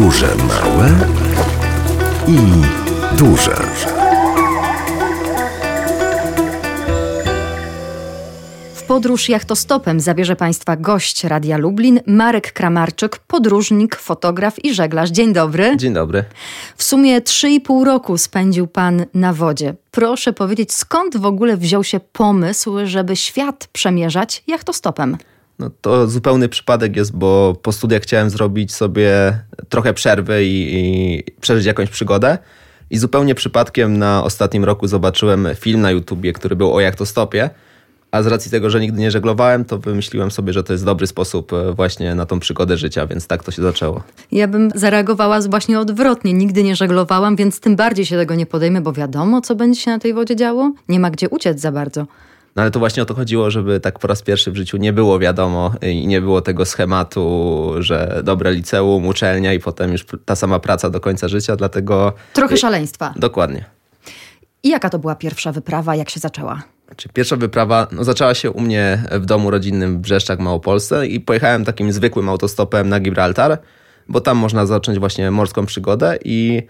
Podróże małe i duże. W podróż jachtostopem zabierze Państwa gość Radia Lublin, Marek Kramarczyk, podróżnik, fotograf i żeglarz. Dzień dobry. Dzień dobry. W sumie 3,5 roku spędził Pan na wodzie. Proszę powiedzieć, skąd w ogóle wziął się pomysł, żeby świat przemierzać jachtostopem? No to zupełny przypadek jest, bo po studiach chciałem zrobić sobie trochę przerwy i, i przeżyć jakąś przygodę. I zupełnie przypadkiem na ostatnim roku zobaczyłem film na YouTubie, który był o jachtostopie. A z racji tego, że nigdy nie żeglowałem, to wymyśliłem sobie, że to jest dobry sposób e, właśnie na tą przygodę życia, więc tak to się zaczęło. Ja bym zareagowała właśnie odwrotnie. Nigdy nie żeglowałam, więc tym bardziej się tego nie podejmę, bo wiadomo, co będzie się na tej wodzie działo. Nie ma gdzie uciec za bardzo. No ale to właśnie o to chodziło, żeby tak po raz pierwszy w życiu nie było wiadomo i nie było tego schematu, że dobre liceum, uczelnia i potem już ta sama praca do końca życia, dlatego... Trochę szaleństwa. Dokładnie. I jaka to była pierwsza wyprawa, jak się zaczęła? Znaczy, pierwsza wyprawa no, zaczęła się u mnie w domu rodzinnym w Brzeszczach, Małopolsce i pojechałem takim zwykłym autostopem na Gibraltar, bo tam można zacząć właśnie morską przygodę i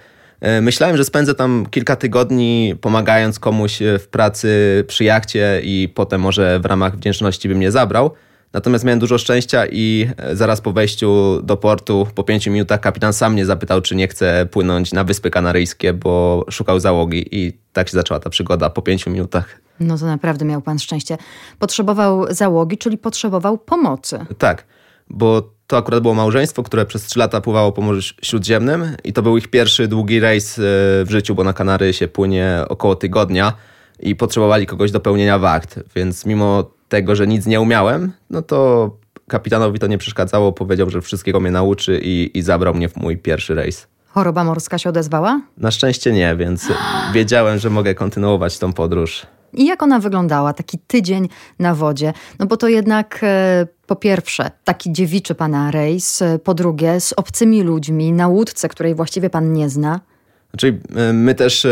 myślałem, że spędzę tam kilka tygodni pomagając komuś w pracy przy jachcie i potem może w ramach wdzięczności bym mnie zabrał. Natomiast miałem dużo szczęścia i e, zaraz po wejściu do portu, po pięciu minutach, kapitan sam mnie zapytał, czy nie chcę płynąć na Wyspy Kanaryjskie, bo szukał załogi i tak się zaczęła ta przygoda po pięciu minutach. No to naprawdę miał pan szczęście. Potrzebował załogi, czyli potrzebował pomocy. Tak, bo to akurat było małżeństwo, które przez trzy lata pływało po Morzu Śródziemnym i to był ich pierwszy długi rejs e, w życiu, bo na Kanary się płynie około tygodnia i potrzebowali kogoś do pełnienia wacht, więc mimo tego, że nic nie umiałem, no to kapitanowi to nie przeszkadzało, powiedział, że wszystkiego mnie nauczy i, i zabrał mnie w mój pierwszy rejs. Choroba morska się odezwała? Na szczęście nie, więc wiedziałem, że mogę kontynuować tą podróż. I jak ona wyglądała, taki tydzień na wodzie? No bo to jednak e, po pierwsze taki dziewiczy pana rejs, e, po drugie z obcymi ludźmi, na łódce, której właściwie pan nie zna. Znaczy, e, my też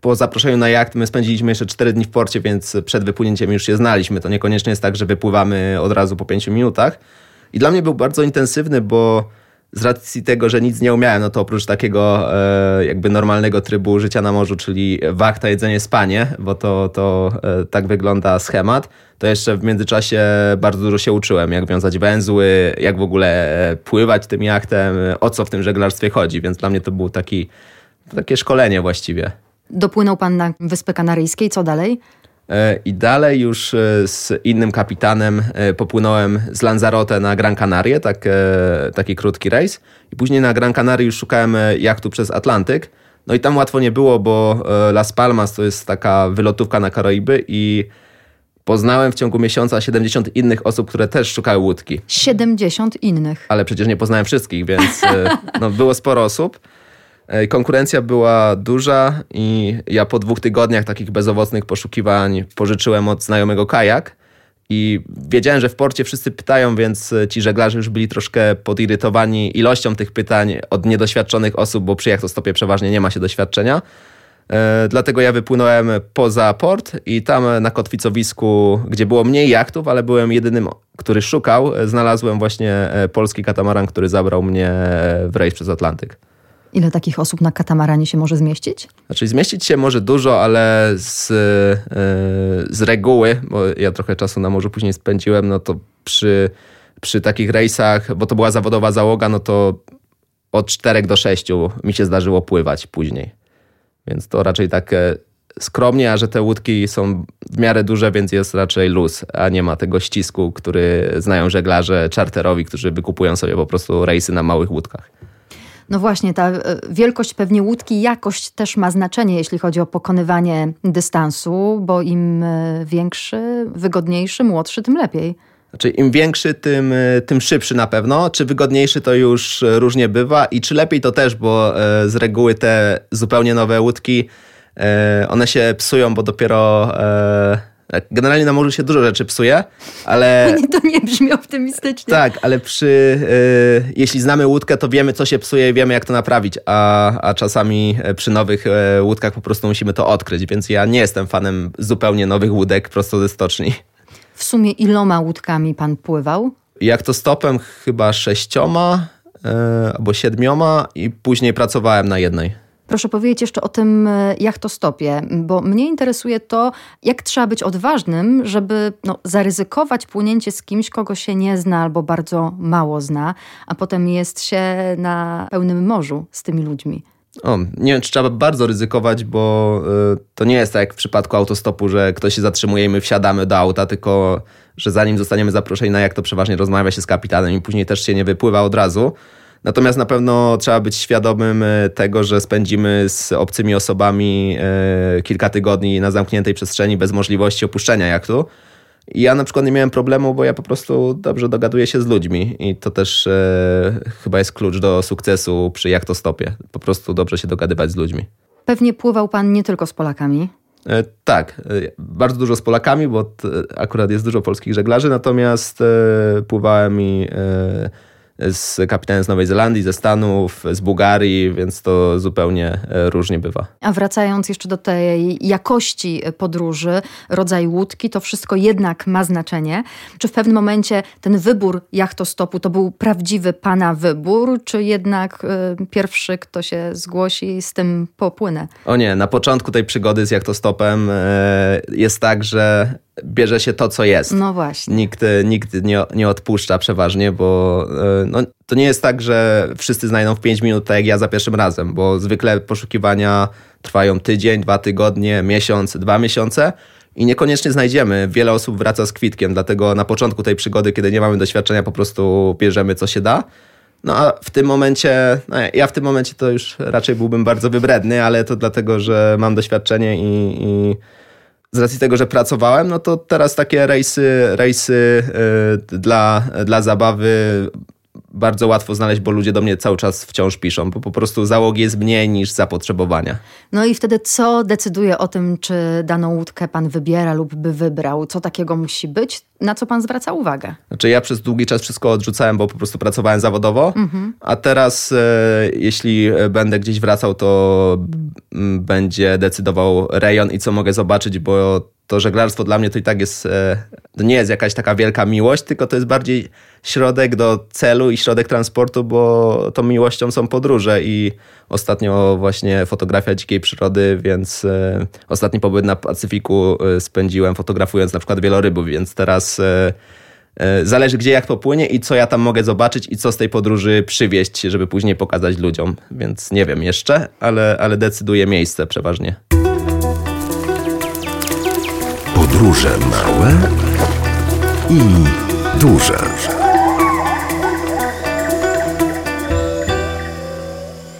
po zaproszeniu na jacht, my spędziliśmy jeszcze 4 dni w porcie, więc przed wypłynięciem już się znaliśmy. To niekoniecznie jest tak, że wypływamy od razu po 5 minutach. I dla mnie był bardzo intensywny, bo z racji tego, że nic nie umiałem, no to oprócz takiego e, jakby normalnego trybu życia na morzu, czyli wachta, jedzenie, spanie, bo to, to e, tak wygląda schemat, to jeszcze w międzyczasie bardzo dużo się uczyłem, jak wiązać węzły, jak w ogóle e, pływać tym jachtem, o co w tym żeglarstwie chodzi, więc dla mnie to było taki, takie szkolenie właściwie. Dopłynął pan na Wyspy Kanaryjskie, co dalej? E, I dalej już e, z innym kapitanem e, popłynąłem z Lanzarote na Gran Canaria, tak, taki krótki rejs. I później na Gran Canaria już szukałem jachtu przez Atlantyk. No i tam łatwo nie było, bo Las Palmas to jest taka wylotówka na Karaiby i poznałem w ciągu miesiąca 70 innych osób, które też szukały łódki. 70 innych. Ale przecież nie poznałem wszystkich, więc no, było sporo osób. E, konkurencja była duża i ja po dwóch tygodniach takich bezowocnych poszukiwań pożyczyłem od znajomego kajak i wiedziałem, że w porcie wszyscy pytają, więc ci żeglarze już byli troszkę podirytowani ilością tych pytań od niedoświadczonych osób, bo przy jachtostopie przeważnie nie ma się doświadczenia. E, dlatego ja wypłynąłem poza port i tam na kotwicowisku, gdzie było mniej jachtów, ale byłem jedynym, który szukał, znalazłem właśnie e, polski katamaran, który zabrał mnie w rejs przez Atlantyk. Ile takich osób na katamaranie się może zmieścić? Znaczy zmieścić się może dużo, ale z, yy, z reguły, bo ja trochę czasu na morzu później spędziłem, no to przy, przy takich rejsach, bo to była zawodowa załoga, no to od 4 do 6 mi się zdarzyło pływać później. Więc to raczej tak skromnie, a że te łódki są w miarę duże, więc jest raczej luz, a nie ma tego ścisku, który znają żeglarze czarterowi, którzy wykupują sobie po prostu rejsy na małych łódkach. No właśnie, ta e, wielkość pewnie łódki, jakość też ma znaczenie, jeśli chodzi o pokonywanie dystansu, bo im e, większy, wygodniejszy, młodszy, tym lepiej. Znaczy im większy, tym, e, tym szybszy na pewno. Czy wygodniejszy to już różnie bywa i czy lepiej to też, bo z reguły te zupełnie nowe łódki, one się psują, bo dopiero generalnie na morzu się dużo rzeczy psuje, ale... Nie, to nie brzmi optymistycznie. Tak, ale przy... Y, jeśli znamy łódkę, to wiemy, co się psuje i wiemy, jak to naprawić, a, a czasami e, przy nowych y, łódkach po prostu musimy to odkryć, więc ja nie jestem fanem zupełnie nowych łódek prosto ze stoczni. W sumie iloma łódkami pan pływał? Jak to stopem? Chyba sześcioma. e, albo siedmioma i później pracowałem na jednej. Proszę powiedzieć jeszcze o tym e, jachtostopie, bo mnie interesuje to, jak trzeba być odważnym, żeby no, zaryzykować płynięcie z kimś, kogo się nie zna albo bardzo mało zna, a potem jest się na pełnym morzu z tymi ludźmi. O, nie wiem, czy trzeba bardzo ryzykować, bo y, to nie jest tak jak w przypadku autostopu, że ktoś się zatrzymuje i my wsiadamy do auta, tylko że zanim zostaniemy zaproszeni na jak to przeważnie rozmawia się z kapitanem i później też się nie wypływa od razu. Natomiast na pewno trzeba być świadomym e, tego, że spędzimy z obcymi osobami e, kilka tygodni na zamkniętej przestrzeni bez możliwości opuszczenia jachtu. I ja na przykład nie miałem problemu, bo ja po prostu dobrze dogaduję się z ludźmi i to też e, chyba jest klucz do sukcesu przy jachtostopie. Po prostu dobrze się dogadywać z ludźmi. Pewnie pływał pan nie tylko z Polakami. Tak, bardzo dużo z Polakami, bo akurat jest dużo polskich żeglarzy, natomiast pływałem i z kapitanem z Nowej Zelandii, ze Stanów, z Bułgarii, więc to zupełnie e, różnie bywa. A wracając jeszcze do tej jakości podróży, rodzaj łódki, to wszystko jednak ma znaczenie. Czy w pewnym momencie ten wybór jachtostopu to był prawdziwy pana wybór, czy jednak y, pierwszy, kto się zgłosi, z tym popłynę? O nie, na początku tej przygody z jachtostopem y, jest tak, że bierze się to, co jest. No właśnie. Nikt, nikt nie, nie odpuszcza przeważnie, bo e, no, to nie jest tak, że wszyscy znajdą w 5 minut, tak jak ja za pierwszym razem, bo zwykle poszukiwania trwają tydzień, dwa tygodnie, miesiąc, dwa miesiące i niekoniecznie znajdziemy. Wiele osób wraca z kwitkiem, dlatego na początku tej przygody, kiedy nie mamy doświadczenia, po prostu bierzemy, co się da. No a w tym momencie, no ja w tym momencie to już raczej byłbym bardzo wybredny, ale to dlatego, że mam doświadczenie i, i z racji tego, że pracowałem, no to teraz takie rejsy, rejsy yy, dla, dla zabawy bardzo łatwo znaleźć, bo ludzie do mnie cały czas wciąż piszą, bo po prostu załogi jest mniej niż zapotrzebowania. No i wtedy co decyduje o tym, czy daną łódkę pan wybiera lub by wybrał? Co takiego musi być? Na co pan zwraca uwagę? Znaczy ja przez długi czas wszystko odrzucałem, bo po prostu pracowałem zawodowo, mhm. a teraz e, jeśli będę gdzieś wracał, to będzie decydował rejon i co mogę zobaczyć, bo to żeglarstwo dla mnie to i tak jest, e, to nie jest jakaś taka wielka miłość, tylko to jest bardziej środek do celu i środek transportu, bo tą miłością są podróże i ostatnio właśnie fotografia dzikiej przyrody, więc e, ostatni pobyt na Pacyfiku e, spędziłem fotografując na przykład wielorybów, więc teraz zależy gdzie jak popłynie i co ja tam mogę zobaczyć i co z tej podróży przywieźć, żeby później pokazać ludziom, więc nie wiem jeszcze, ale, ale decyduje miejsce przeważnie. Podróże małe i duże.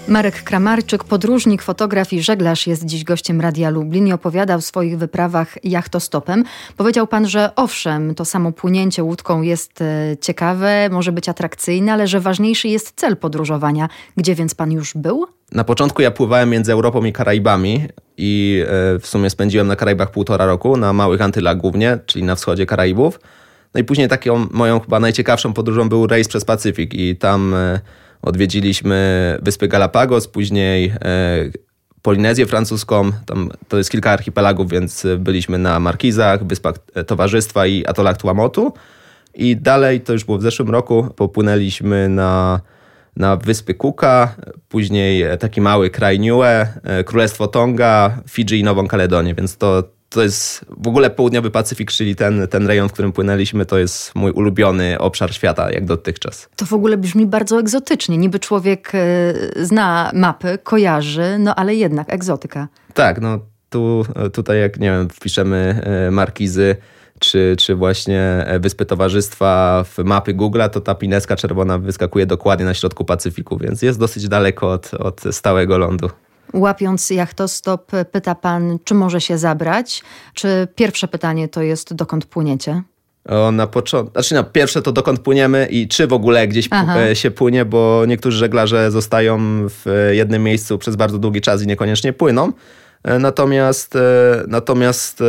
Marek Kramarczyk, podróżnik, fotograf i żeglarz jest dziś gościem Radia Lublin i opowiada o swoich wyprawach jachtostopem. Powiedział pan, że owszem, to samo płynięcie łódką jest e, ciekawe, może być atrakcyjne, ale że ważniejszy jest cel podróżowania. Gdzie więc pan już był? Na początku ja pływałem między Europą i Karaibami i e, w sumie spędziłem na Karaibach półtora roku, na Małych Antylach głównie, czyli na wschodzie Karaibów. No i później taką moją chyba najciekawszą podróżą był rejs przez Pacyfik i tam e, odwiedziliśmy wyspy Galapagos, później e, Polinezję francuską, tam to jest kilka archipelagów, więc byliśmy na Markizach, Wyspach Towarzystwa i atolach Tuamotu. I dalej, to już było w zeszłym roku, popłynęliśmy na na wyspy Cooka, później taki mały kraj Niue, e, Królestwo Tonga, Fidżi i Nową Kaledonię, więc to, to jest w ogóle południowy Pacyfik, czyli ten, ten rejon, w którym płynęliśmy, to jest mój ulubiony obszar świata, jak dotychczas. To w ogóle brzmi bardzo egzotycznie. Niby człowiek e, zna mapy, kojarzy, no ale jednak egzotyka. Tak, no tu, tutaj jak, nie wiem, wpiszemy e, markizy, czy, czy właśnie e, Wyspy Towarzystwa w mapy Google'a, to ta pineska czerwona wyskakuje dokładnie na środku Pacyfiku, więc jest dosyć daleko od, od stałego lądu. Łapiąc jachtostop, pyta pan, czy może się zabrać? Czy pierwsze pytanie to jest, dokąd płyniecie? O, na początku, znaczy no, pierwsze to dokąd płyniemy i czy w ogóle gdzieś Aha. E, się płynie, bo niektórzy żeglarze zostają w jednym miejscu przez bardzo długi czas i niekoniecznie płyną. E, natomiast, natomiast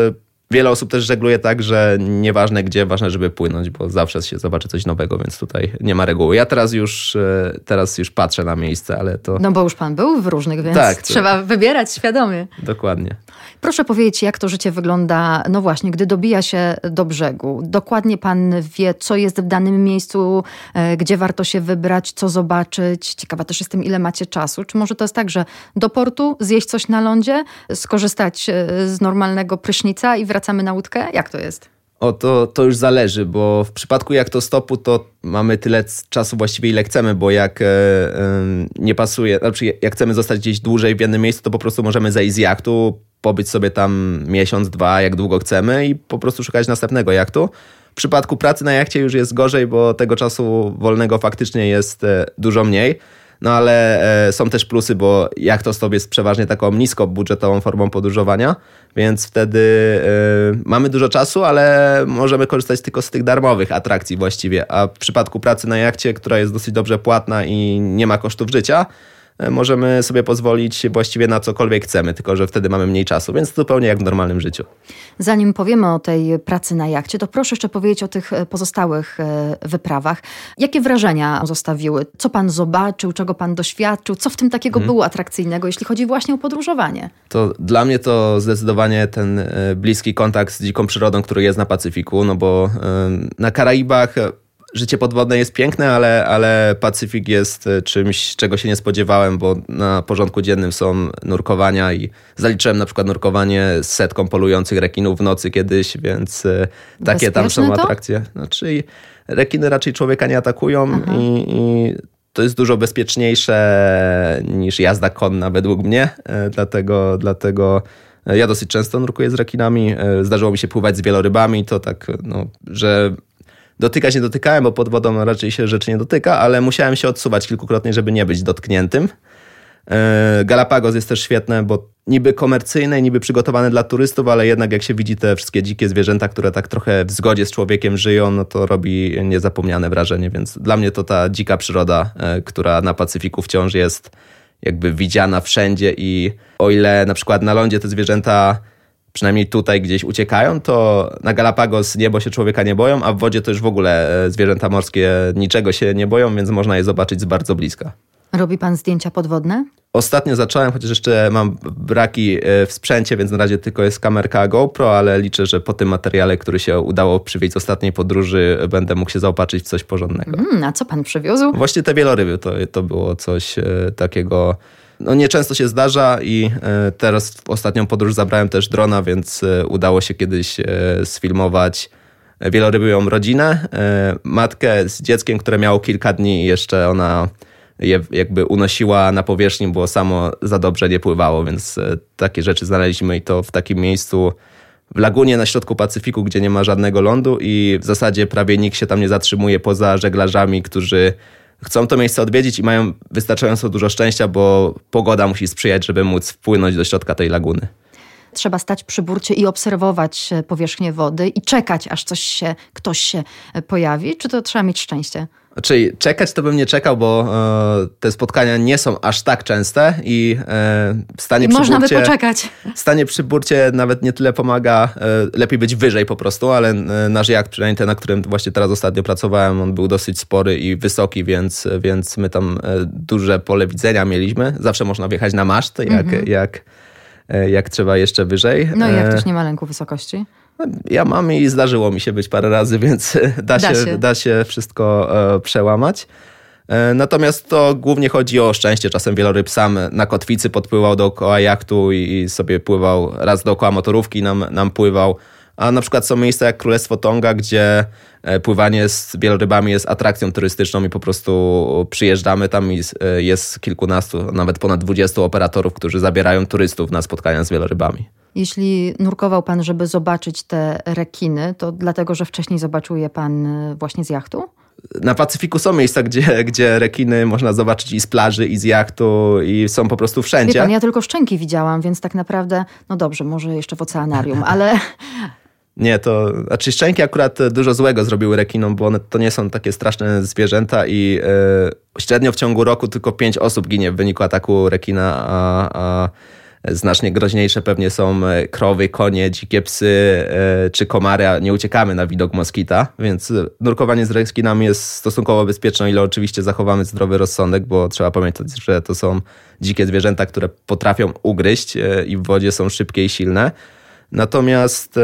wiele osób też żegluje tak, że nieważne gdzie, ważne, żeby płynąć, bo zawsze się zobaczy coś nowego, więc tutaj nie ma reguły. Ja teraz już, e, teraz już patrzę na miejsce, ale to... No bo już pan był w różnych, więc Tak, to- trzeba wybierać świadomie. Dokładnie. Proszę powiedzieć, jak to życie wygląda, no właśnie, gdy dobija się do brzegu. Dokładnie pan wie, co jest w danym miejscu, e, gdzie warto się wybrać, co zobaczyć. Ciekawa też jestem, ile macie czasu. Czy może to jest tak, że do portu zjeść coś na lądzie, skorzystać e, z normalnego prysznica i wracamy na łódkę? Jak to jest? O, to, to już zależy, bo w przypadku jak to stopu, to mamy tyle czasu właściwie, ile chcemy, bo jak e, nie pasuje, znaczy jak chcemy zostać gdzieś dłużej w jednym miejscu, to po prostu możemy zejść z jachtu, pobyć sobie tam miesiąc, dwa, jak długo chcemy i po prostu szukać następnego jachtu. W przypadku pracy na jachcie już jest gorzej, bo tego czasu wolnego faktycznie jest e, dużo mniej. No ale e, są też plusy, bo jachtostop jest przeważnie taką niskobudżetową formą podróżowania, więc wtedy e, mamy dużo czasu, ale możemy korzystać tylko z tych darmowych atrakcji właściwie. A w przypadku pracy na jachcie, która jest dosyć dobrze płatna i nie ma kosztów życia, możemy sobie pozwolić właściwie na cokolwiek chcemy, tylko że wtedy mamy mniej czasu, więc zupełnie jak w normalnym życiu. Zanim powiemy o tej pracy na jachcie, to proszę jeszcze powiedzieć o tych e, pozostałych e, wyprawach. Jakie wrażenia zostawiły? Co pan zobaczył, czego pan doświadczył? Co w tym takiego było atrakcyjnego, jeśli chodzi właśnie o podróżowanie? To dla mnie to zdecydowanie ten e, bliski kontakt z dziką przyrodą, który jest na Pacyfiku, no bo na Karaibach e, życie podwodne jest piękne, ale, ale Pacyfik jest e, czymś, czego się nie spodziewałem, bo na porządku dziennym są nurkowania i zaliczyłem na przykład nurkowanie z setką polujących rekinów w nocy kiedyś, więc e, takie tam są to? atrakcje. Znaczy rekiny raczej człowieka nie atakują i, i to jest dużo bezpieczniejsze niż jazda konna według mnie, e, dlatego, dlatego ja dosyć często nurkuję z rekinami. Zdarzyło mi się pływać z wielorybami, to tak, no, że dotykać nie dotykałem, bo pod wodą raczej się rzeczy nie dotyka, ale musiałem się odsuwać kilkukrotnie, żeby nie być dotkniętym. E, Galapagos jest też świetne, bo niby komercyjne, niby przygotowane dla turystów, ale jednak jak się widzi te wszystkie dzikie zwierzęta, które tak trochę w zgodzie z człowiekiem żyją, no to robi niezapomniane wrażenie, więc dla mnie to ta dzika przyroda, e, która na Pacyfiku wciąż jest jakby widziana wszędzie i o ile na przykład na lądzie te zwierzęta przynajmniej tutaj gdzieś uciekają, to na Galapagos niebo się człowieka nie boją, a w wodzie to już w ogóle e, zwierzęta morskie niczego się nie boją, więc można je zobaczyć z bardzo bliska. Robi pan zdjęcia podwodne? Ostatnio zacząłem, chociaż jeszcze mam braki e, w sprzęcie, więc na razie tylko jest kamerka GoPro, ale liczę, że po tym materiale, który się udało przywieźć z ostatniej podróży, będę mógł się zaopatrzyć w coś porządnego. Mm, a co pan przywiózł? Właśnie te wieloryby to, to było coś e, takiego. No nieczęsto się zdarza i e, teraz w ostatnią podróż zabrałem też drona, więc e, udało się kiedyś e, sfilmować wielorybią rodzinę, matkę z dzieckiem, które miało kilka dni i jeszcze ona je jakby unosiła na powierzchni, bo samo za dobrze nie pływało, więc takie rzeczy znaleźliśmy i to w takim miejscu w lagunie na środku Pacyfiku, gdzie nie ma żadnego lądu i w zasadzie prawie nikt się tam nie zatrzymuje poza żeglarzami, którzy chcą to miejsce odwiedzić i mają wystarczająco dużo szczęścia, bo pogoda musi sprzyjać, żeby móc wpłynąć do środka tej laguny. Trzeba stać przy burcie i obserwować e, powierzchnię wody i czekać, aż coś się, ktoś się e, pojawi? Czy to trzeba mieć szczęście? Czyli czekać to bym nie czekał, bo e, te spotkania nie są aż tak częste i e, stanie I przy można by burcie, poczekać. Stanie przy burcie nawet nie tyle pomaga, e, lepiej być wyżej po prostu, ale e, nasz jacht, przynajmniej ten, na którym właśnie teraz ostatnio pracowałem, on był dosyć spory i wysoki, więc, więc my tam e, duże pole widzenia mieliśmy. Zawsze można wjechać na maszt, jak, jak, e, jak trzeba jeszcze wyżej. Mhm. No i jak ktoś nie ma lęku wysokości? Ja mam i zdarzyło mi się być parę razy, więc da, Da się, się. da się wszystko e, przełamać. E, Natomiast to głównie chodzi o szczęście. Czasem wieloryb sam na kotwicy podpływał dookoła jachtu i i sobie pływał raz dookoła motorówki nam, nam pływał. A na przykład są miejsca jak Królestwo Tonga, gdzie e, pływanie z wielorybami jest atrakcją turystyczną i po prostu przyjeżdżamy tam i e, jest kilkunastu, nawet ponad dwudziestu operatorów, którzy zabierają turystów na spotkania z wielorybami. Jeśli nurkował pan, żeby zobaczyć te rekiny, to dlatego, że wcześniej zobaczył je pan e, właśnie z jachtu? na Pacyfiku są miejsca, gdzie, gdzie rekiny można zobaczyć i z plaży, i z jachtu, i są po prostu Wie wszędzie. pan, ja tylko szczęki widziałam, więc tak naprawdę, no dobrze, może jeszcze w oceanarium, ale Nie, to znaczy szczęki akurat dużo złego zrobiły rekinom, bo one to nie są takie straszne zwierzęta i e, średnio w ciągu roku tylko pięć osób ginie w wyniku ataku rekina, a, a Znacznie groźniejsze pewnie są e, krowy, konie, dzikie psy e, czy komary, a nie uciekamy na widok moskita, więc nurkowanie z rekinami jest stosunkowo bezpieczne, ile oczywiście zachowamy zdrowy rozsądek, bo trzeba pamiętać, że to są dzikie zwierzęta, które potrafią ugryźć i w wodzie są szybkie i silne. Natomiast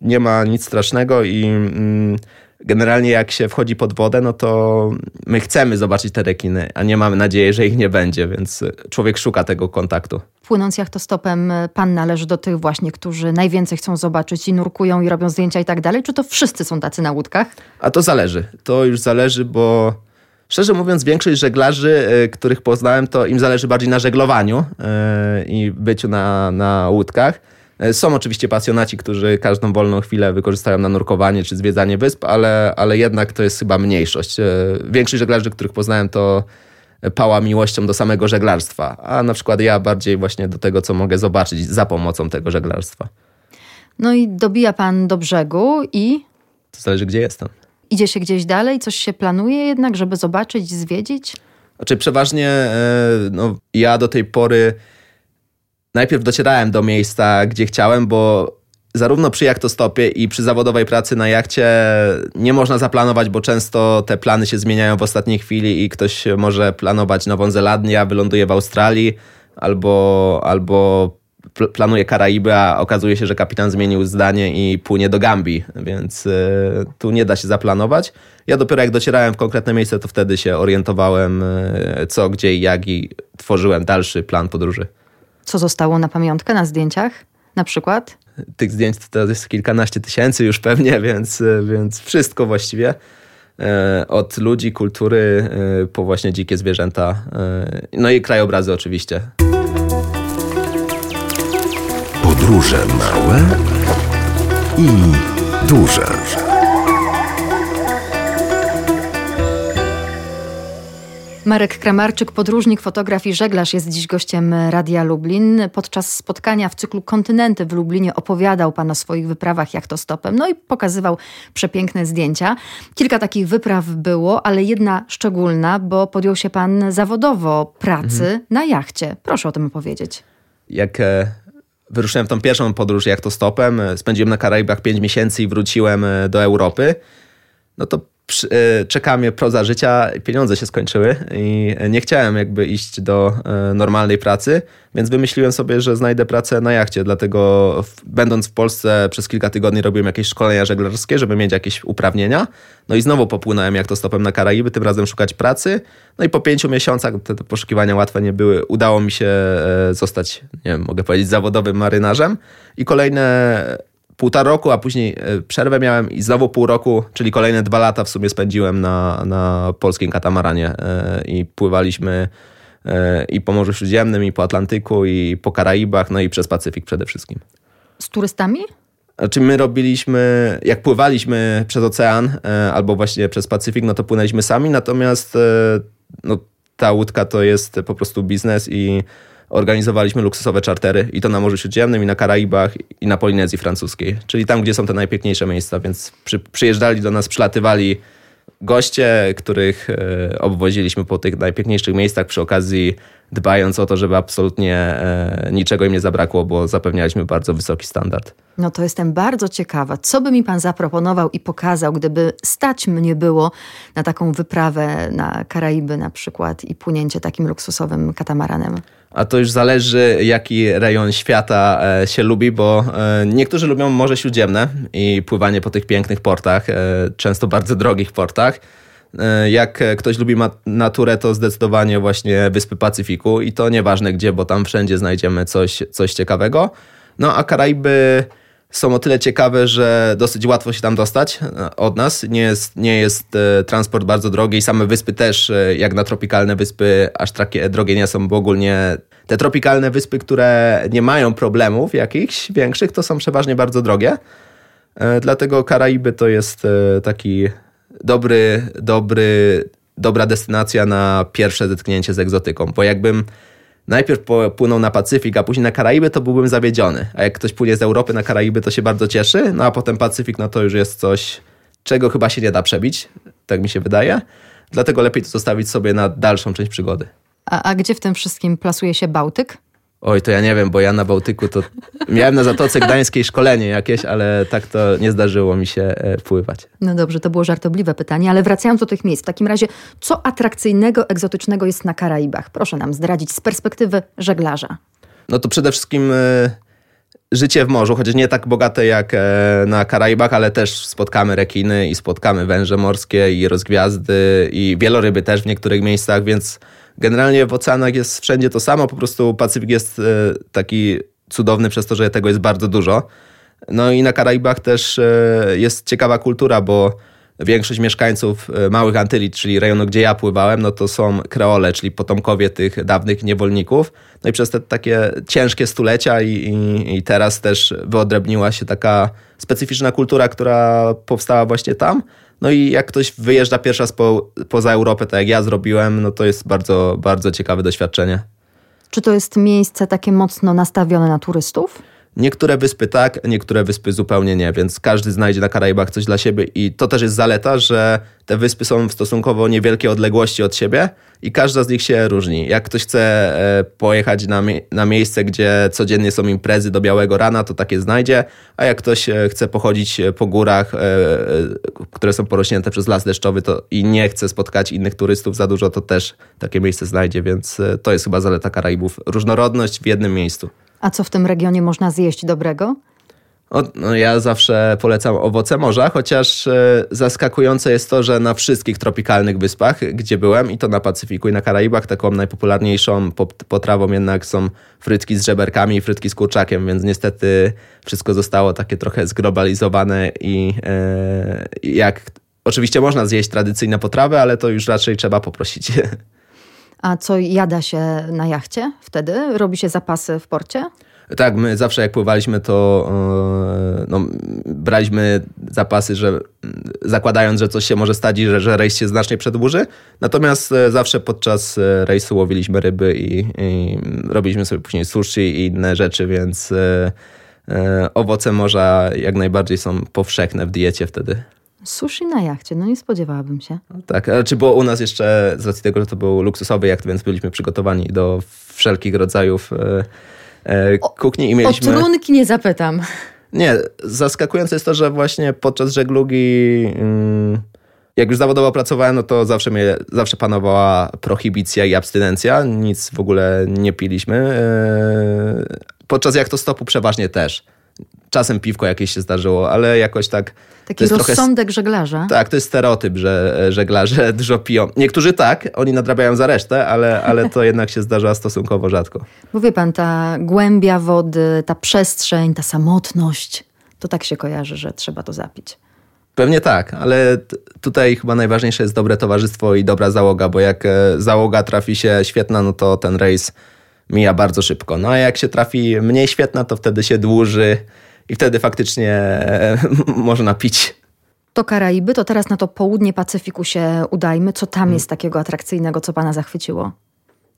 nie ma nic strasznego i mm, generalnie jak się wchodzi pod wodę, no to my chcemy zobaczyć te rekiny, a nie mamy nadziei, że ich nie będzie, więc człowiek szuka tego kontaktu. Płynąc jachtostopem, pan należy do tych właśnie, którzy najwięcej chcą zobaczyć i nurkują i robią zdjęcia i tak dalej, czy to wszyscy są tacy na łódkach? A to zależy. To już zależy, bo Szczerze mówiąc, większość żeglarzy, e, których poznałem, to im zależy bardziej na żeglowaniu e, i byciu na, na łódkach. E, są oczywiście pasjonaci, którzy każdą wolną chwilę wykorzystają na nurkowanie czy zwiedzanie wysp, ale, ale jednak to jest chyba mniejszość. E, większość żeglarzy, których poznałem, to pała miłością do samego żeglarstwa, a na przykład ja bardziej właśnie do tego, co mogę zobaczyć za pomocą tego żeglarstwa. No i dobija pan do brzegu i. To zależy, gdzie jestem. Idzie się gdzieś dalej, coś się planuje jednak, żeby zobaczyć, zwiedzić? Znaczy, przeważnie e, no, ja do tej pory najpierw docierałem do miejsca, gdzie chciałem, bo zarówno przy jachtostopie i przy zawodowej pracy na jachcie nie można zaplanować, bo często te plany się zmieniają w ostatniej chwili i ktoś może planować Nową Zelandię, a wyląduje w Australii albo, albo planuje Karaiby, a okazuje się, że kapitan zmienił zdanie i płynie do Gambii, więc y, tu nie da się zaplanować. Ja dopiero jak docierałem w konkretne miejsce, to wtedy się orientowałem y, co, gdzie i jak i tworzyłem dalszy plan podróży. Co zostało na pamiątkę na zdjęciach na przykład? Tych zdjęć to jest kilkanaście tysięcy już pewnie, więc, więc wszystko właściwie. E, od ludzi, kultury, e, po właśnie dzikie zwierzęta, e, no i krajobrazy oczywiście. Podróże małe i duże. Marek Kramarczyk, podróżnik, fotograf i żeglarz jest dziś gościem Radia Lublin. Podczas spotkania w cyklu Kontynenty w Lublinie opowiadał Pan o swoich wyprawach jachtostopem, no i pokazywał przepiękne zdjęcia. Kilka takich wypraw było, ale jedna szczególna, bo podjął się Pan zawodowo pracy mhm. na jachcie. Proszę o tym opowiedzieć. Jak e, wyruszyłem w tą pierwszą podróż jachtostopem, e, spędziłem na Karaibach 5 miesięcy i wróciłem e, do Europy, no to czeka mnie proza życia, pieniądze się skończyły i nie chciałem jakby iść do e, normalnej pracy, więc wymyśliłem sobie, że znajdę pracę na jachcie, dlatego będąc w Polsce przez kilka tygodni robiłem jakieś szkolenia żeglarskie, żeby mieć jakieś uprawnienia. No i znowu popłynąłem jak to stopem na Karaiby, tym razem szukać pracy. No i po pięciu miesiącach, te, te poszukiwania łatwe nie były, udało mi się e, zostać, nie wiem, mogę powiedzieć, zawodowym marynarzem i kolejne półtora roku, a później e, przerwę miałem i znowu pół roku, czyli kolejne dwa lata w sumie spędziłem na, na polskim katamaranie e, i pływaliśmy e, i po Morzu Śródziemnym, i po Atlantyku, i po Karaibach, no i przez Pacyfik przede wszystkim. Z turystami? Znaczy my robiliśmy, jak pływaliśmy przez ocean albo właśnie przez Pacyfik, no to płynęliśmy sami, natomiast no, ta łódka to jest po prostu biznes i organizowaliśmy luksusowe czartery i to na Morzu Śródziemnym, i na Karaibach, i na Polinezji Francuskiej, czyli tam, gdzie są te najpiękniejsze miejsca, więc przy, przyjeżdżali do nas, przylatywali goście, których e, obwoziliśmy po tych najpiękniejszych miejscach przy okazji dbając o to, żeby absolutnie e, niczego im nie zabrakło, bo zapewnialiśmy bardzo wysoki standard. No to jestem bardzo ciekawa. Co by mi pan zaproponował i pokazał, gdyby stać mnie było na taką wyprawę na Karaiby na przykład i płynięcie takim luksusowym katamaranem? A to już zależy, jaki rejon świata e, się lubi, bo e, niektórzy lubią Morze Śródziemne i pływanie po tych pięknych portach, często bardzo drogich portach. E, jak ktoś lubi naturę, to zdecydowanie właśnie Wyspy Pacyfiku i to nieważne gdzie, bo tam wszędzie znajdziemy coś, coś ciekawego. No a Karaiby są o tyle ciekawe, że dosyć łatwo się tam dostać e, od nas. Nie jest, nie jest e, transport bardzo drogi i same wyspy też, jak na tropikalne wyspy, aż takie drogie nie są, bo ogólnie te tropikalne wyspy, które nie mają problemów jakichś większych, to są przeważnie bardzo drogie. Dlatego Karaiby to jest taki dobry, dobry, dobra destynacja na pierwsze zetknięcie z egzotyką, bo jakbym najpierw płynął na Pacyfik, a później na Karaiby, to byłbym zawiedziony. A jak ktoś płynie z Europy na Karaiby, to się bardzo cieszy, no a potem Pacyfik, no to już jest coś, czego chyba się nie da przebić, tak mi się wydaje. Dlatego lepiej to zostawić sobie na dalszą część przygody. A, a gdzie w tym wszystkim plasuje się Bałtyk? Oj, to ja nie wiem, bo ja na Bałtyku to miałem na Zatoce Gdańskiej szkolenie jakieś, ale tak to nie zdarzyło mi się e, pływać. No dobrze, to było żartobliwe pytanie, ale wracając do tych miejsc, w takim razie, co atrakcyjnego, egzotycznego jest na Karaibach? Proszę nam zdradzić z perspektywy żeglarza. No to przede wszystkim e, życie w morzu, chociaż nie tak bogate jak e, na Karaibach, ale też spotkamy rekiny i spotkamy węże morskie i rozgwiazdy i wieloryby też w niektórych miejscach, więc generalnie w oceanach jest wszędzie to samo, po prostu Pacyfik jest e, taki cudowny przez to, że tego jest bardzo dużo. No i na Karaibach też jest ciekawa kultura, bo większość mieszkańców Małych Antyli, czyli rejonu, gdzie ja pływałem, no to są kreole, czyli potomkowie tych dawnych niewolników. No i przez te takie ciężkie stulecia i, i, i teraz też wyodrębniła się taka specyficzna kultura, która powstała właśnie tam. No i jak ktoś wyjeżdża pierwszy raz po, poza Europę, tak jak ja zrobiłem, no to jest bardzo, bardzo ciekawe doświadczenie. Czy to jest miejsce takie mocno nastawione na turystów? Niektóre wyspy tak, niektóre wyspy zupełnie nie, więc każdy znajdzie na Karaibach coś dla siebie i to też jest zaleta, że te wyspy są w stosunkowo niewielkiej odległości od siebie i każda z nich się różni. Jak ktoś chce e, pojechać na, na miejsce, gdzie codziennie są imprezy do białego rana, to takie znajdzie, a jak ktoś e, chce pochodzić e, po górach, które są porośnięte przez las deszczowy to i nie chce spotkać innych turystów za dużo, to też takie miejsce znajdzie, więc to jest chyba zaleta Karaibów. Różnorodność w jednym miejscu. A co w tym regionie można zjeść dobrego? O, no ja zawsze polecam owoce morza, chociaż e, zaskakujące jest to, że na wszystkich tropikalnych wyspach, gdzie byłem, i to na Pacyfiku i na Karaibach, taką najpopularniejszą potrawą jednak są frytki z żeberkami i frytki z kurczakiem, więc niestety wszystko zostało takie trochę zglobalizowane i e, jak oczywiście można zjeść tradycyjne potrawy, ale to już raczej trzeba poprosić. A co jada się na jachcie wtedy? Robi się zapasy w porcie? Tak, my zawsze jak pływaliśmy, to e, no, braliśmy zapasy, że zakładając, że coś się może stać i że, że rejs się znacznie przedłuży. Natomiast e, zawsze podczas e, rejsu łowiliśmy ryby i, i robiliśmy sobie później sushi i inne rzeczy, więc owoce morza jak najbardziej są powszechne w diecie wtedy. Sushi na jachcie, no nie spodziewałabym się. Tak, ale czy było u nas jeszcze, z racji tego, że to był luksusowy jacht, więc byliśmy przygotowani do wszelkich rodzajów e, e, kuchni i mieliśmy... O trunki nie zapytam. Nie, zaskakujące jest to, że właśnie podczas żeglugi... Mm, jak już zawodowo pracowałem, no to zawsze, mnie, zawsze panowała prohibicja i abstynencja. Nic w ogóle nie piliśmy. E, podczas jak to stopu przeważnie też. Czasem piwko jakieś się zdarzyło, ale jakoś tak. Taki rozsądek trochę, żeglarza. Tak, to jest stereotyp, że żeglarze dużo piją. Niektórzy tak, oni nadrabiają za resztę, ale, ale to jednak się zdarza stosunkowo rzadko. Bo wie pan, ta głębia wody, ta przestrzeń, ta samotność, to tak się kojarzy, że trzeba to zapić. Pewnie tak, ale tutaj chyba najważniejsze jest dobre towarzystwo i dobra załoga, bo jak e, załoga trafi się świetna, no to ten rejs mija bardzo szybko. No a jak się trafi mniej świetna, to wtedy się dłuży i wtedy faktycznie można pić. To Karaiby, to teraz na to południe Pacyfiku się udajmy. Co tam jest takiego atrakcyjnego, co pana zachwyciło?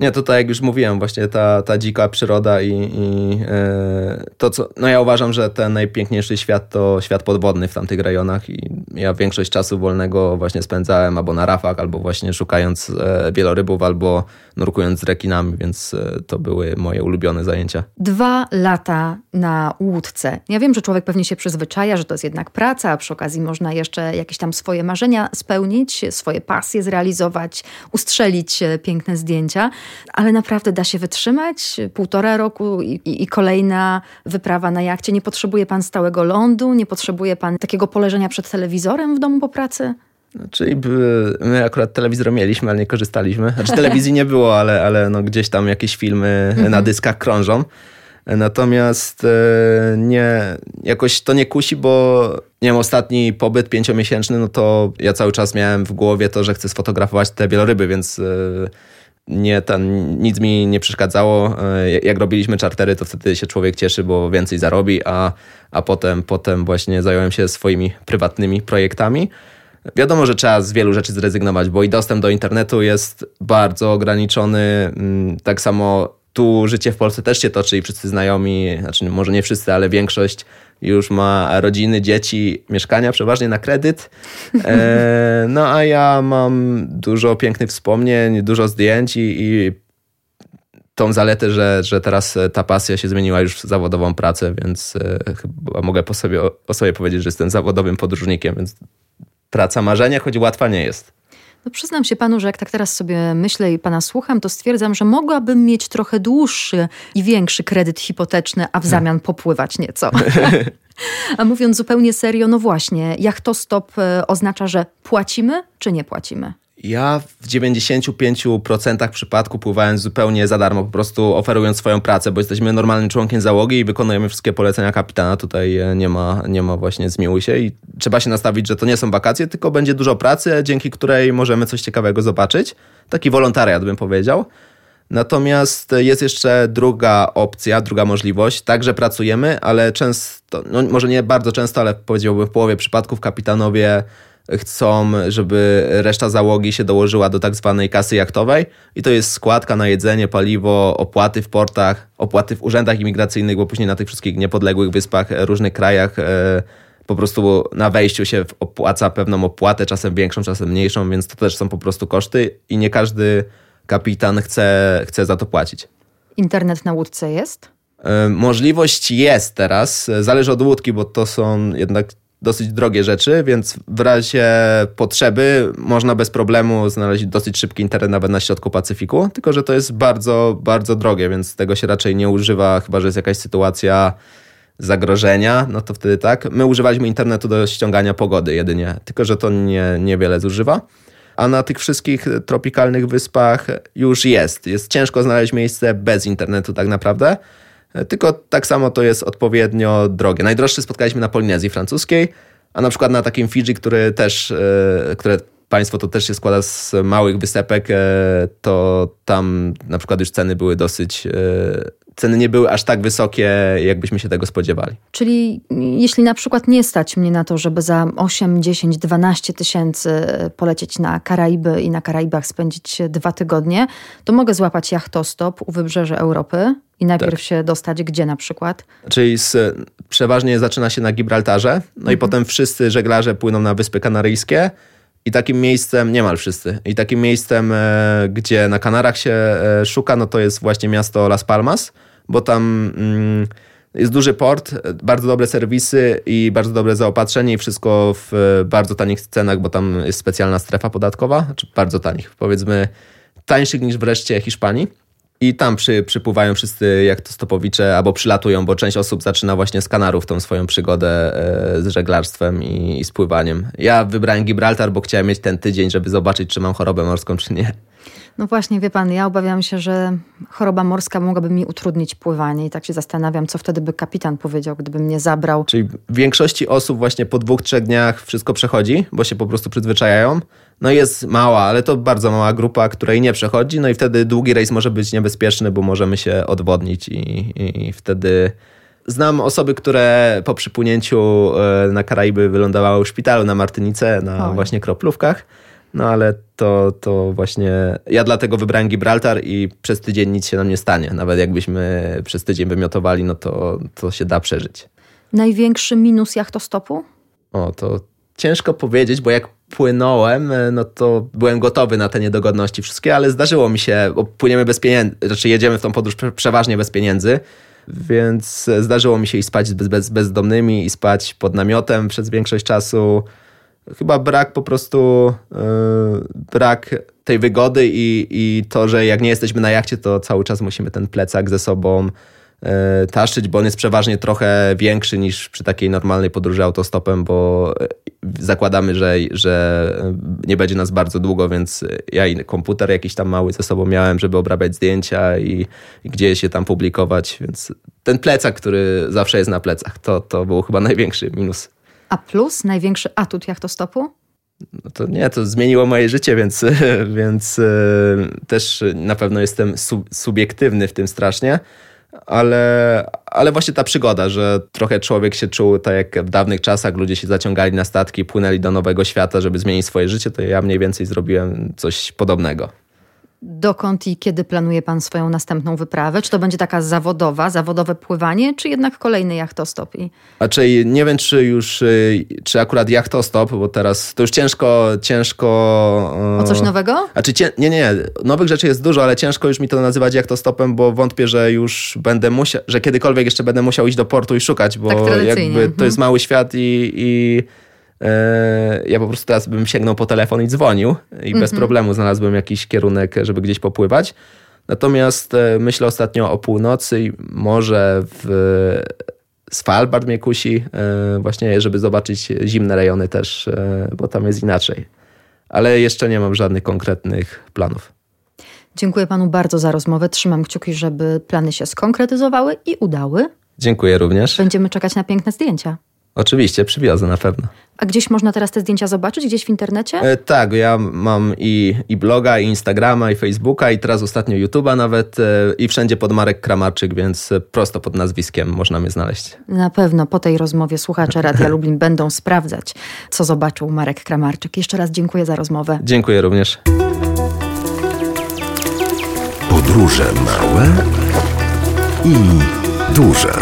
Nie, to tak jak już mówiłem, właśnie ta, ta dzika przyroda i, i e, to, co. No ja uważam, że ten najpiękniejszy świat to świat podwodny w tamtych rejonach i ja większość czasu wolnego właśnie spędzałem albo na rafach, albo właśnie szukając e, wielorybów, albo nurkując z rekinami, więc e, to były moje ulubione zajęcia. Dwa lata na łódce. Ja wiem, że człowiek pewnie się przyzwyczaja, że to jest jednak praca, a przy okazji można jeszcze jakieś tam swoje marzenia spełnić, swoje pasje zrealizować, ustrzelić piękne zdjęcia ale naprawdę da się wytrzymać półtora roku i, i, i, kolejna wyprawa na jachcie. Nie potrzebuje pan stałego lądu, nie potrzebuje pan takiego poleżenia przed telewizorem w domu po pracy? Czyli my akurat telewizor mieliśmy, ale nie korzystaliśmy. Znaczy telewizji nie było, ale, ale no gdzieś tam jakieś filmy mhm. na dyskach krążą. Natomiast e, nie, jakoś to nie kusi, bo nie wiem, ostatni pobyt pięciomiesięczny, no to ja cały czas miałem w głowie to, że chcę sfotografować te wieloryby, więc e, nie, ten, nic mi nie przeszkadzało. E, jak robiliśmy czartery, to wtedy się człowiek cieszy, bo więcej zarobi, a, a potem, potem właśnie zająłem się swoimi prywatnymi projektami. Wiadomo, że trzeba z wielu rzeczy zrezygnować, bo i dostęp do internetu jest bardzo ograniczony. Mm, tak samo tu życie w Polsce też się toczy i wszyscy znajomi, znaczy może nie wszyscy, ale większość już ma rodziny, dzieci, mieszkania przeważnie na kredyt. E, no a ja mam dużo pięknych wspomnień, dużo zdjęć i, i tą zaletę, że, że teraz ta pasja się zmieniła już w zawodową pracę, więc chyba mogę po sobie, o sobie powiedzieć, że jestem zawodowym podróżnikiem, więc praca marzenia, choć łatwa nie jest. No przyznam się panu, że jak tak teraz sobie myślę i pana słucham, to stwierdzam, że mogłabym mieć trochę dłuższy i większy kredyt hipoteczny, a w zamian popływać nieco. a mówiąc zupełnie serio, no właśnie, jachtostop e, oznacza, że płacimy czy nie płacimy? Ja w 95% przypadku pływałem zupełnie za darmo, po prostu oferując swoją pracę, bo jesteśmy normalnym członkiem załogi i wykonujemy wszystkie polecenia kapitana. Tutaj e, nie ma, nie ma właśnie zmiłuj się i trzeba się nastawić, że to nie są wakacje, tylko będzie dużo pracy, dzięki której możemy coś ciekawego zobaczyć. Taki wolontariat bym powiedział. Natomiast jest jeszcze druga opcja, druga możliwość. Także pracujemy, ale często, no może nie bardzo często, ale powiedziałbym w połowie przypadków kapitanowie chcą, żeby reszta załogi się dołożyła do tak zwanej kasy jachtowej i to jest składka na jedzenie, paliwo, opłaty w portach, opłaty w urzędach imigracyjnych, bo później na tych wszystkich niepodległych wyspach, e, różnych krajach e, po prostu na wejściu się opłaca pewną opłatę, czasem większą, czasem mniejszą, więc to też są po prostu koszty i nie każdy kapitan chce, chce za to płacić. Internet na łódce jest? E, możliwość jest teraz, zależy od łódki, bo to są jednak dosyć drogie rzeczy, więc w razie potrzeby można bez problemu znaleźć dosyć szybki internet nawet na środku Pacyfiku, tylko że to jest bardzo, bardzo drogie, więc tego się raczej nie używa, chyba że jest jakaś sytuacja zagrożenia, no to wtedy tak. My używaliśmy internetu do ściągania pogody jedynie, tylko że to nie, niewiele zużywa. A na tych wszystkich tropikalnych wyspach już jest. Jest ciężko znaleźć miejsce bez internetu tak naprawdę. E, tylko tak samo to jest odpowiednio drogie. Najdroższe spotkaliśmy na Polinezji francuskiej, a na przykład na takim Fidżi, który też, e, które państwo to też się składa z małych wysepek, e, to tam na przykład już ceny były dosyć ceny nie były aż tak wysokie, jakbyśmy się tego spodziewali. Czyli jeśli na przykład nie stać mnie na to, żeby za 8, 10, 12 tysięcy polecieć na Karaiby i na Karaibach spędzić dwa tygodnie, to mogę złapać jachtostop u wybrzeży Europy i najpierw tak. się dostać gdzie na przykład? Czyli z, przeważnie zaczyna się na Gibraltarze, no mhm. i potem wszyscy żeglarze płyną na Wyspy Kanaryjskie, i takim miejscem, niemal wszyscy, i takim miejscem, e, gdzie na Kanarach się e, szuka, no to jest właśnie miasto Las Palmas, bo tam mm, jest duży port, bardzo dobre serwisy i bardzo dobre zaopatrzenie i wszystko w e, bardzo tanich cenach, bo tam jest specjalna strefa podatkowa, czy bardzo tanich, powiedzmy tańszych niż wreszcie Hiszpanii. I tam przy, przypływają wszyscy jak to stopowicze, albo przylatują, bo część osób zaczyna właśnie z Kanarów tą swoją przygodę e, z żeglarstwem i, i spływaniem. Ja wybrałem Gibraltar, bo chciałem mieć ten tydzień, żeby zobaczyć, czy mam chorobę morską, czy nie. No właśnie, wie pan, ja obawiam się, że choroba morska mogłaby mi utrudnić pływanie i tak się zastanawiam, co wtedy by kapitan powiedział, gdyby mnie zabrał. Czyli w większości osób właśnie po dwóch, trzech dniach wszystko przechodzi, bo się po prostu przyzwyczajają. No jest mała, ale to bardzo mała grupa, której nie przechodzi, no i wtedy długi rejs może być niebezpieczny, bo możemy się odwodnić i, i, wtedy... Znam osoby, które po przypłynięciu e, na Karaiby wylądowały w szpitalu na Martynice, na Oj. właśnie kroplówkach. No ale to, to właśnie ja dlatego wybrałem Gibraltar i przez tydzień nic się nam nie stanie. Nawet jakbyśmy przez tydzień wymiotowali, no to, to się da przeżyć. Największy minus jachtostopu? O, to ciężko powiedzieć, bo jak płynąłem, no to byłem gotowy na te niedogodności wszystkie, ale zdarzyło mi się, bo płyniemy bez pieniędzy, znaczy jedziemy w tą podróż przeważnie bez pieniędzy, więc zdarzyło mi się i spać bez, bez, bezdomnymi i spać pod namiotem przez większość czasu. Chyba brak po prostu, yy, brak tej wygody i, i to, że jak nie jesteśmy na jachcie, to cały czas musimy ten plecak ze sobą taszyć, bo on jest przeważnie trochę większy niż przy takiej normalnej podróży autostopem, bo zakładamy, że, że nie będzie nas bardzo długo, więc ja i komputer jakiś tam mały ze sobą miałem, żeby obrabiać zdjęcia i, i gdzieś się tam publikować, więc ten plecak, który zawsze jest na plecach, to, to był chyba największy minus. A plus, największy atut jachtostopu? No to nie, to zmieniło moje życie, więc, więc e, też na pewno jestem subiektywny w tym strasznie, ale, ale właśnie ta przygoda, że trochę człowiek się czuł tak jak w dawnych czasach, ludzie się zaciągali na statki, płynęli do nowego świata, żeby zmienić swoje życie, to ja mniej więcej zrobiłem coś podobnego. Dokąd i kiedy planuje pan swoją następną wyprawę? Czy to będzie taka zawodowa, zawodowe pływanie, czy jednak kolejny jachtostop? I... Raczej nie wiem, czy już, y, czy akurat jachtostop, bo teraz to już ciężko, ciężko... O coś nowego? Znaczy, cię, nie, nie, nowych rzeczy jest dużo, ale ciężko już mi to nazywać jachtostopem, bo wątpię, że już będę musiał, że kiedykolwiek jeszcze będę musiał iść do portu i szukać, bo tak jakby to mhm. jest mały świat i, i ja po prostu teraz bym sięgnął po telefon i dzwonił i bez problemu znalazłbym jakiś kierunek, żeby gdzieś popływać. Natomiast e, myślę ostatnio o północy i może w Svalbard mnie kusi, e, właśnie żeby zobaczyć zimne rejony też, e, bo tam jest inaczej. Ale jeszcze nie mam żadnych konkretnych planów. Dziękuję panu bardzo za rozmowę. Trzymam kciuki, żeby plany się skonkretyzowały i udały. Dziękuję również. Będziemy czekać na piękne zdjęcia. Oczywiście, przywiozę na pewno. A gdzieś można teraz te zdjęcia zobaczyć? Gdzieś w internecie? E, tak, ja mam i, i bloga, i Instagrama, i Facebooka, i teraz ostatnio YouTube'a nawet, e, i wszędzie pod Marek Kramarczyk, więc prosto pod nazwiskiem można mnie znaleźć. Na pewno po tej rozmowie słuchacze Radia Lublin będą sprawdzać, co zobaczył Marek Kramarczyk. Jeszcze raz dziękuję za rozmowę. Dziękuję również. Podróże małe i duże.